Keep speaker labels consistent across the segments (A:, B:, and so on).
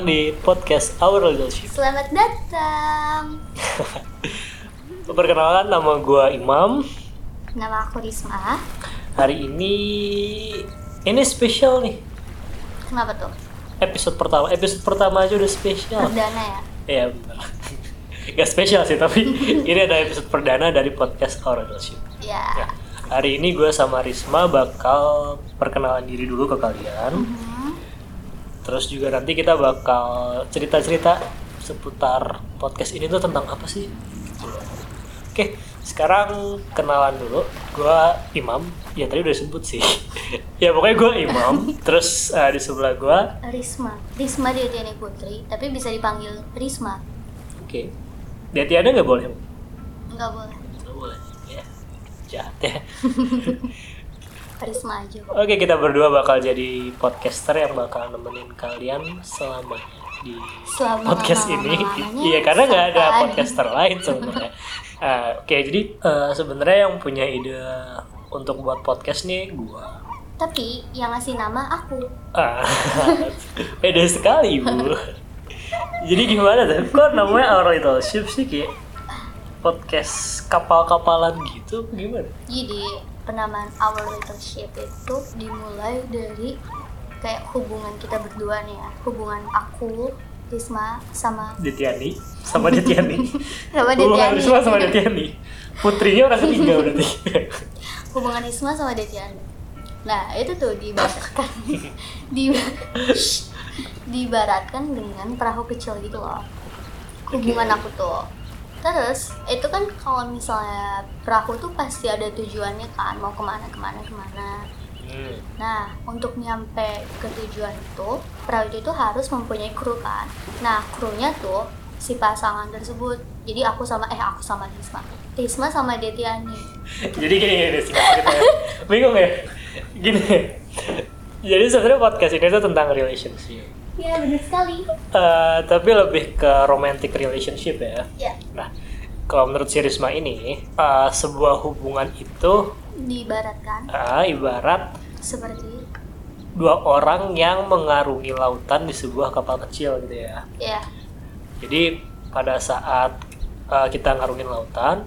A: Datang di podcast Our Leadership.
B: Selamat datang.
A: Perkenalan nama gua Imam.
B: Nama aku Risma.
A: Hari ini ini spesial nih.
B: Kenapa tuh?
A: Episode pertama. Episode pertama aja udah spesial.
B: Perdana ya?
A: Iya benar. Gak spesial sih tapi ini ada episode perdana dari podcast Our Leadership.
B: Ya.
A: Ya, hari ini gue sama Risma bakal perkenalan diri dulu ke kalian.
B: Mhm.
A: Terus juga nanti kita bakal cerita-cerita seputar podcast ini tuh tentang apa sih? Oke, sekarang kenalan dulu. Gua Imam. Ya tadi udah sebut sih. ya pokoknya gua Imam. Terus eh, di sebelah gua,
B: Risma. Risma Dietiani Putri, tapi bisa dipanggil Risma.
A: oke. Di ada nggak boleh?
B: Enggak boleh.
A: Nggak boleh. Ya, jahat ya.
B: Risma aja.
A: Oke, kita berdua bakal jadi podcaster yang bakal nemenin kalian selamanya di
B: Selama
A: podcast ini. Iya, karena nggak ada podcaster lain sebenarnya. Ah, Oke, jadi eh, sebenarnya yang punya ide untuk buat podcast nih gua.
B: Tapi yang ngasih nama aku.
A: Ah, beda sekali bu. jadi gimana tuh? Kok namanya Our Little Ship sih kayak podcast kapal-kapalan gitu? Gimana?
B: Jadi penamaan Our Little Ship itu dimulai dari kayak hubungan kita berdua nih ya. Hubungan aku, Risma, sama
A: Detiani sama Detiani.
B: sama
A: Hubungan
B: Detiani.
A: Risma sama Detiani. Putrinya orang ketiga berarti.
B: hubungan Isma sama Detiani. Nah itu tuh diibaratkan di diibaratkan dengan perahu kecil gitu loh hubungan
A: Oke.
B: aku tuh. Terus itu kan kalau misalnya perahu tuh pasti ada tujuannya kan mau ke mana ke mana ke mana.
A: Hmm.
B: Nah untuk nyampe ke tujuan itu perahu itu harus mempunyai kru kan. Nah krunya tuh si pasangan tersebut. Jadi aku sama eh aku sama Risma. Risma sama Detiani.
A: Jadi gini ya. Bingung ya? Gini. Jadi sebenarnya podcast ini tuh tentang relationship.
B: Ya benar sekali.
A: Eh, tapi lebih ke romantic relationship ya.
B: Ya
A: Nah, kalau menurut si Risma ini, eh, sebuah hubungan itu
B: diibaratkan
A: eh, ibarat
B: seperti
A: dua orang yang mengarungi lautan di sebuah kapal kecil gitu ya.
B: ya
A: Jadi pada saat eh, kita ngarungin lautan,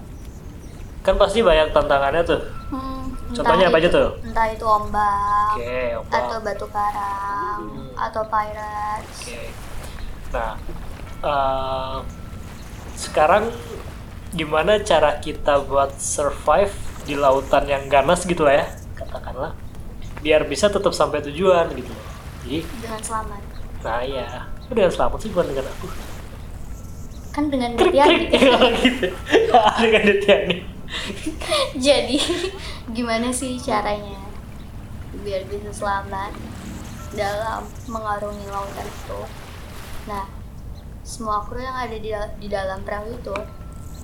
A: kan pasti banyak tantangannya tuh.
B: hmm, entah
A: Contohnya apa aja tuh?
B: entah itu ombak
A: Oke, ombak.
B: atau batu karang
A: Hmm.
B: atau pirates
A: Oke. Nah, eh, sekarang gimana cara kita buat survive di lautan yang ganas gitu lah ya, katakanlah, biar bisa tetap sampai tujuan gitu. Jadi,
B: dengan selamat
A: nah ya, dengan selamat sih bukan dengan aku.
B: kan dengan
A: Krik
B: Detiani
A: krik gitu. dengan Detiani.
B: Jadi gimana sih caranya biar bisa selamat dalam mengarungi lautan itu? Nah semua kru yang ada di, di dalam perahu itu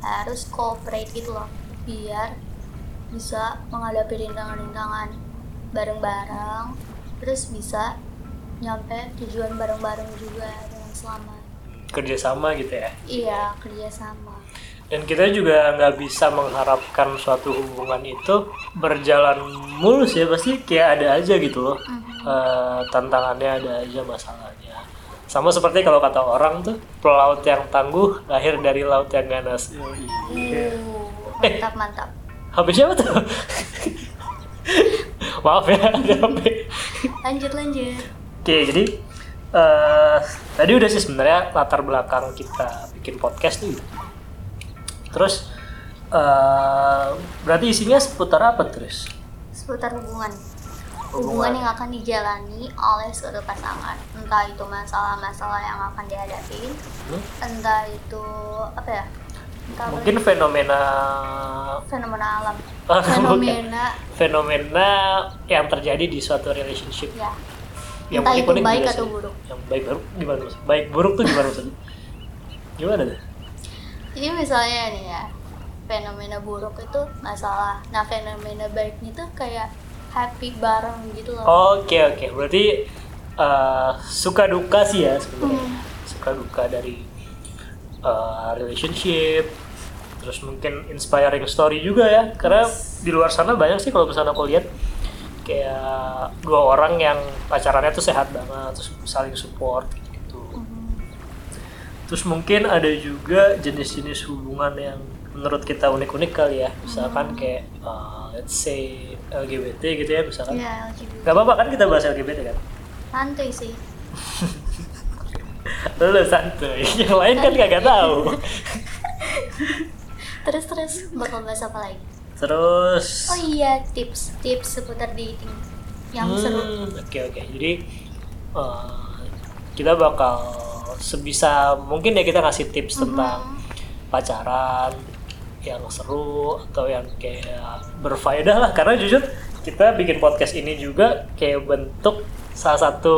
B: harus cooperate gitu loh biar bisa menghadapi rintangan-rintangan bareng-bareng terus bisa nyampe tujuan bareng-bareng juga dengan selamat.
A: Kerjasama gitu ya.
B: iya kerjasama
A: Dan kita juga nggak bisa mengharapkan suatu hubungan itu berjalan mulus ya, pasti kayak ada aja gitu loh.
B: Mhm.
A: Eh, tantangannya ada aja masalahnya. Sama seperti kalau kata orang tuh pelaut yang tangguh lahir dari laut yang ganas. Yoi.
B: Uh, mantap mantap.
A: HP siapa tuh? Maaf ya ada HP
B: lanjut lanjut.
A: Oke jadi eh tadi udah sih sebenarnya latar belakang kita bikin podcast nih terus eh berarti isinya seputar apa terus
B: seputar hubungan.
A: Hubungan.
B: hubungan yang akan dijalani oleh suatu pasangan. Entah itu masalah-masalah yang akan dihadapin
A: Hmm?
B: entah itu apa ya? Entah apa
A: mungkin fenomena
B: fenomena alam.
A: Bukan.
B: fenomena
A: fenomena yang terjadi di suatu relationship.
B: Ya.
A: Yang
B: entah itu baik atau buruk.
A: Yang baik buruk gimana baik buruk tuh gimana maksudnya gimana tuh
B: jadi misalnya nih ya fenomena buruk itu masalah. Nah fenomena baiknya tuh kayak happy bareng gitu loh.
A: Oke oke. Berarti eh, suka duka sih ya sebenarnya.
B: Hmm.
A: suka duka dari eh, relationship terus mungkin inspiring story juga ya. Karena di luar sana banyak sih kalau misalnya aku lihat kayak dua orang yang pacarannya tuh sehat banget terus saling support. Terus mungkin ada juga jenis-jenis hubungan yang menurut kita unik-unik kali ya misalkan kayak uh, let's say LGBT gitu ya misalkan
B: Iya, LGBT.
A: Gak apa-apa kan kita bahas LGBT kan?
B: Santuy sih.
A: Lu santuy, yang lain kan kagak tahu.
B: Terus terus bakal bahas apa lagi?
A: Terus,
B: Oh iya, tips tips seputar dating yang
A: Hmm,
B: seru.
A: Oke oke, jadi uh, kita bakal sebisa mungkin ya kita kasih tips tentang
B: Mhm.
A: pacaran yang seru atau yang kayak berfaedah lah karena jujur kita bikin podcast ini juga kayak bentuk salah satu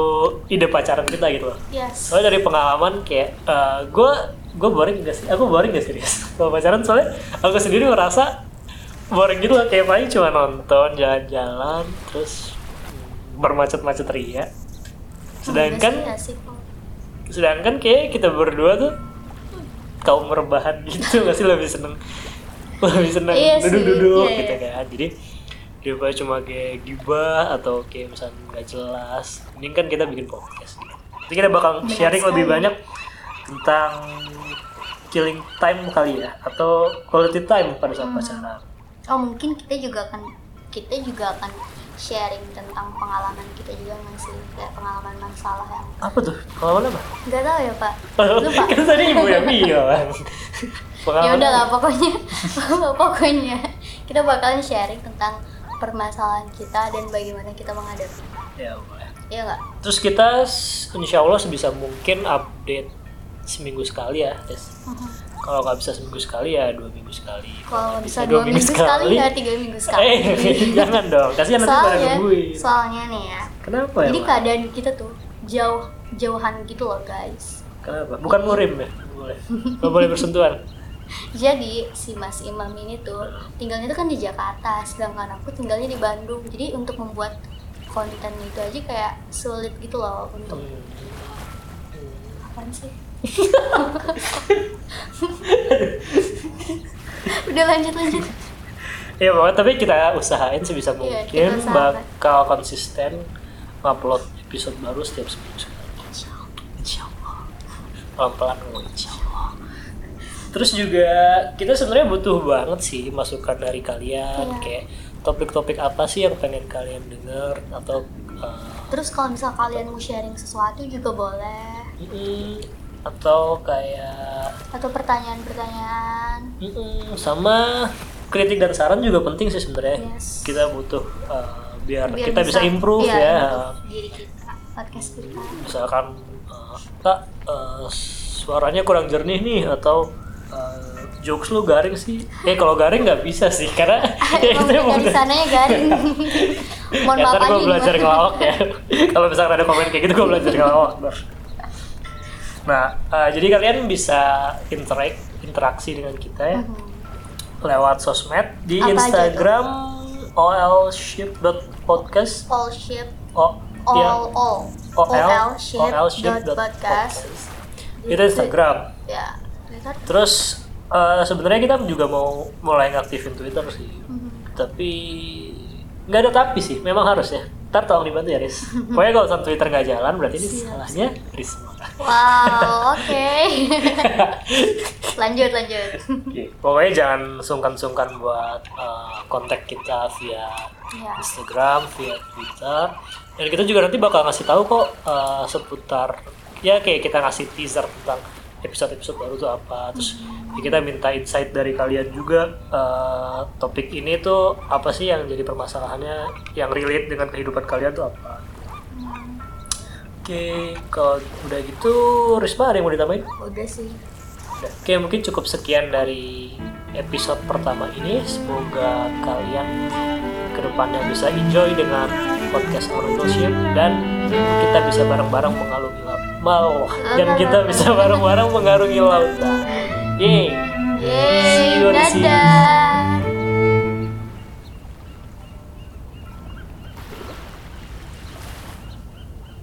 A: ide pacaran kita gitu loh.
B: Yes.
A: Soalnya dari pengalaman kayak gue gue boring gak sih? Aku boring gak serius kalau pacaran soalnya aku sendiri merasa boring gitu loh kayak paling cuma nonton jalan-jalan terus bermacet-macet ria. Sedangkan
B: asik kok.
A: Sedangkan kayak kita berdua tuh kaum rebahan gitu gak sih? Lebih seneng. Lebih seneng
B: Iya
A: duduk-duduk
B: iya,
A: gitu
B: iya.
A: kan. Jadi daripada cuma kayak gibah atau kayak misalnya nggak jelas. Ini kan kita bikin podcast. Jadi kita bakal
B: Benar
A: sharing lebih banyak tentang killing time kali ya atau quality time pada saat
B: Hmm.
A: pacaran.
B: Oh mungkin kita juga akan kita juga akan sharing tentang pengalaman kita juga nggak sih? Kayak pengalaman masalah yang
A: apa tuh? Pengalaman apa?
B: Nggak tahu ya pak. Lupa.
A: kan tadi ibu yang bilang.
B: Ya udah lah pokoknya pokoknya kita bakalan sharing tentang permasalahan kita dan bagaimana kita menghadapi.
A: Ya boleh
B: ya nggak?
A: Terus kita insya Allah sebisa mungkin update seminggu sekali ya, Des. Kalau nggak bisa seminggu sekali ya dua minggu sekali.
B: kalau nggak bisa dua minggu sekali ya tiga minggu sekali
A: Eh, jangan dong. Kasihan nanti pada nungguin.
B: soalnya nih ya
A: Kenapa ya?
B: jadi
A: Mak?
B: keadaan kita tuh jauh jauhan gitu loh guys
A: Kenapa? Bukan murim ya? Boleh. Nggak boleh bersentuhan.
B: Jadi si Mas Imam ini tuh tinggalnya tuh kan di Jakarta, sedangkan aku tinggalnya di Bandung. Jadi untuk membuat konten itu aja kayak sulit gitu loh untuk
A: Hmm.
B: apaan sih? Udah lanjut lanjut.
A: Ya pokoknya tapi kita usahain sebisa
B: Iya,
A: mungkin
B: usahakan.
A: bakal konsisten upload episode baru setiap seminggu. Insya Allah. Pelan-pelan ngomong insya Allah. Terus juga kita sebenarnya butuh banget sih masukan dari kalian
B: Iya.
A: kayak topik-topik apa sih yang pengen kalian denger atau uh,
B: Terus kalau misal kalian mau sharing sesuatu juga boleh.
A: mm, atau kayak
B: Atau pertanyaan-pertanyaan.
A: mm, sama kritik dan saran juga penting sih sebenarnya.
B: Yes.
A: Kita butuh uh, biar,
B: Biar
A: kita bisa, improve
B: iya,
A: ya.
B: diri kita, podcast kita.
A: misalkan uh, kak uh, suaranya kurang jernih nih atau uh, jokes lu garing sih eh kalau garing nggak bisa sih karena ya itu
B: dari sananya garing. Mohon
A: ya,
B: maaf
A: gue belajar ngelawak ya kalau misalkan ada komen kayak gitu gue belajar ngelawak. Nah uh, jadi kalian bisa interact interaksi dengan kita ya
B: Mhm.
A: lewat sosmed di
B: Apa
A: Instagram olship.podcast
B: All ship
A: oh
B: all
A: ya
B: all
A: OL,
B: all ship
A: olship
B: dot podcast
A: itu Instagram
B: ya
A: Terus eh, sebenarnya kita juga mau mulai ngaktifin Twitter sih.
B: Mhm.
A: Tapi nggak ada tapi sih, memang harus ya. Ntar tolong dibantu ya, Riz. Pokoknya kalau Twitter nggak jalan, berarti ini
B: Siap,
A: salahnya Risma.
B: Wow oke lanjut lanjut
A: Oke, Pokoknya jangan sungkan-sungkan buat eh, kontak kita via
B: ya
A: Instagram, via Twitter. Dan kita juga nanti bakal ngasih tahu kok eh, seputar ya kayak kita ngasih teaser tentang episode-episode baru tuh apa. Terus ya kita minta insight dari kalian juga eh, topik ini tuh apa sih yang jadi permasalahannya yang relate dengan kehidupan kalian tuh apa. Oke, kalau udah gitu Risma ada yang mau ditambahin?
B: udah sih.
A: Oke, mungkin cukup sekian dari episode pertama ini. Semoga kalian ke depannya bisa enjoy dengan podcast Oratorship dan kita bisa bareng-bareng mengalungi laut. Mau, dan kita bisa bareng-bareng mengarungi lautan. Yeay. See
B: yeay
A: you the sea.
B: dadah